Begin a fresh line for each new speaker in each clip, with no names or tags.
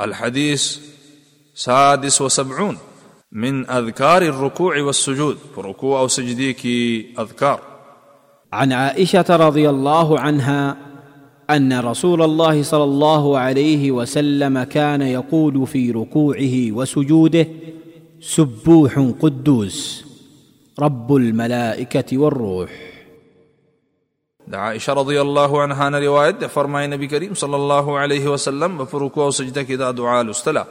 الحديث سادس وسبعون من أذكار الركوع والسجود ركوع أو سجديك أذكار
عن عائشة رضي الله عنها أن رسول الله صلى الله عليه وسلم كان يقول في ركوعه وسجوده سبوح قدوس رب الملائكة والروح
د عائشه رضی الله عنها نه روایت ده فرمای نبی کریم صلی الله علیه وسلم په رکوع او سجده کې دا دعا لوستله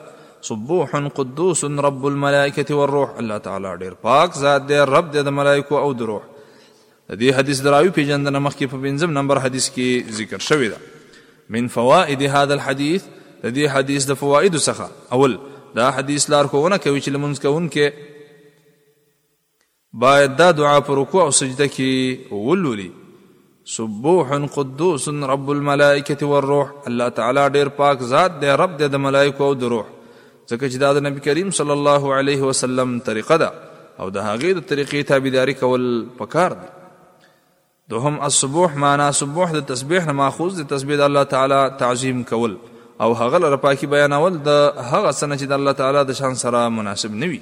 سبوح قدوس رب الملائکه والروح الله تعالی ډیر پاک ذات دی رب دی د ملائکه او د روح د دې حدیث دراوی پیجندنه مخکې په بنځم نمبر حدیث کې ذکر شوی ده من فوائد هذا الحديث د دې حدیث د فواید څخه اول دا حدیث لار کوونه کوي چې لمونځ کوونکې باید دا دعا په رکوع او سجده کې ولولي سبوح قدوس رب الملائکه والروح الله تعالی ډیر پاک ذات دی رب دی د ملائکه او د روح ځکه چې دا د نبی کریم صلی الله علیه وسلم طریقه ده او د هغې د طریقې تابعداري کول پکار دي دوهم السبوح معنا سبوح د تسبیح نه ماخوذ د تسبیح د الله تعالی تعظیم کول او هغه لره پاکي بیانول د هغه څه چې د الله تعالی د شان سره مناسب نه وي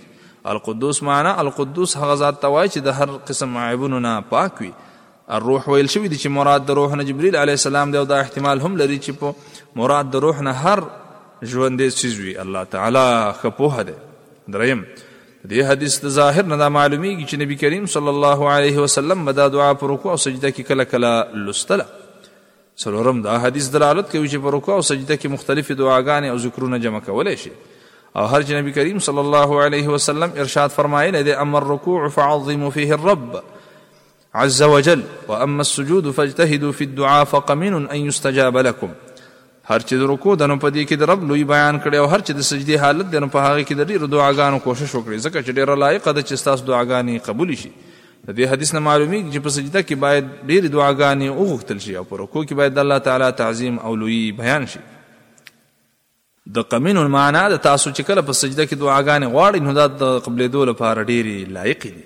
القدوس معنا القدوس هغه ذات ته وایي چې د هر قسم عیبونو نه پاک وي الروح ویل شوی دی چې مراد د روح نه جبرئیل علی السلام دی او دا احتمال هم لري چې په مراد د روح نه هر ژوندې څیز وي الله تعالی خپوه دی دریم په دې حدیث د ظاهر نه دا معلومیږي چې نبی کریم صلی الله علیه وسلم به دا دعا په رکوع او سجده کې کله کله لوستله څلورم دا حدیث دلالت کوي چې په رکوع او سجده کې مختلفې دعاګانې او ذکرونه جمع کولی شي او هر چې نبی کریم صلی الله علیه وسلم ارشاد فرمایلی دی اما الرکوع فعظموا فيه الرب عز وجل واما السجود فاجتهدوا في الدعاء فقمين ان يستجاب لكم هر چې د رکوع دنو په دې کې د رب لوی بیان کړي او هر چې د سجدي حالت دنو په هغه کې د ډیرو دعاګانو کوشش وکړي ځکه چې ډیره لایق ده چې تاسو دعاګانې قبول شي د دې حدیث نه معلومیږي چې په سجده کې باید ډېرې دعاګانې وغوښتل شي او په رکوع کې باید د الله تعالی تعظیم او لویي بیان شي د قمین المعنا د تاسو چې کله په سجده کې دعاګانې غواړئ نو دا د قبلېدو لپاره ډېرې لایقې دي